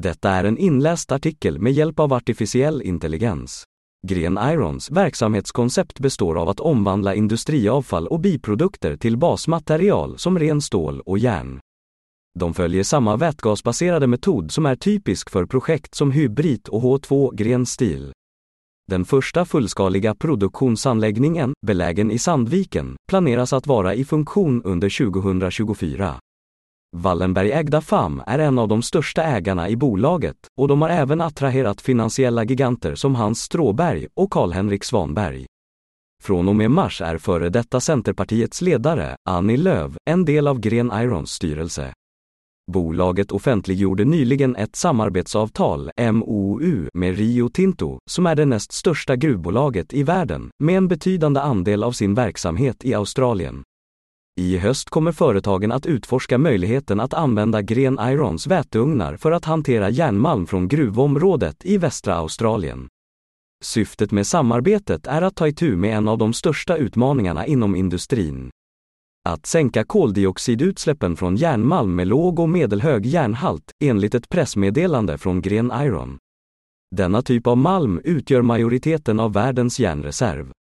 Detta är en inläst artikel med hjälp av artificiell intelligens. Green Irons verksamhetskoncept består av att omvandla industriavfall och biprodukter till basmaterial som ren stål och järn. De följer samma vätgasbaserade metod som är typisk för projekt som Hybrid och H2 Gren Steel. Den första fullskaliga produktionsanläggningen, belägen i Sandviken, planeras att vara i funktion under 2024. Wallenbergägda FAM är en av de största ägarna i bolaget och de har även attraherat finansiella giganter som Hans Stråberg och Karl-Henrik Svanberg. Från och med mars är före detta Centerpartiets ledare, Annie Lööf, en del av Green Irons styrelse. Bolaget offentliggjorde nyligen ett samarbetsavtal, MOU, med Rio Tinto, som är det näst största gruvbolaget i världen, med en betydande andel av sin verksamhet i Australien. I höst kommer företagen att utforska möjligheten att använda Green Irons väteugnar för att hantera järnmalm från gruvområdet i västra Australien. Syftet med samarbetet är att ta itu med en av de största utmaningarna inom industrin. Att sänka koldioxidutsläppen från järnmalm med låg och medelhög järnhalt, enligt ett pressmeddelande från Green Iron. Denna typ av malm utgör majoriteten av världens järnreserv.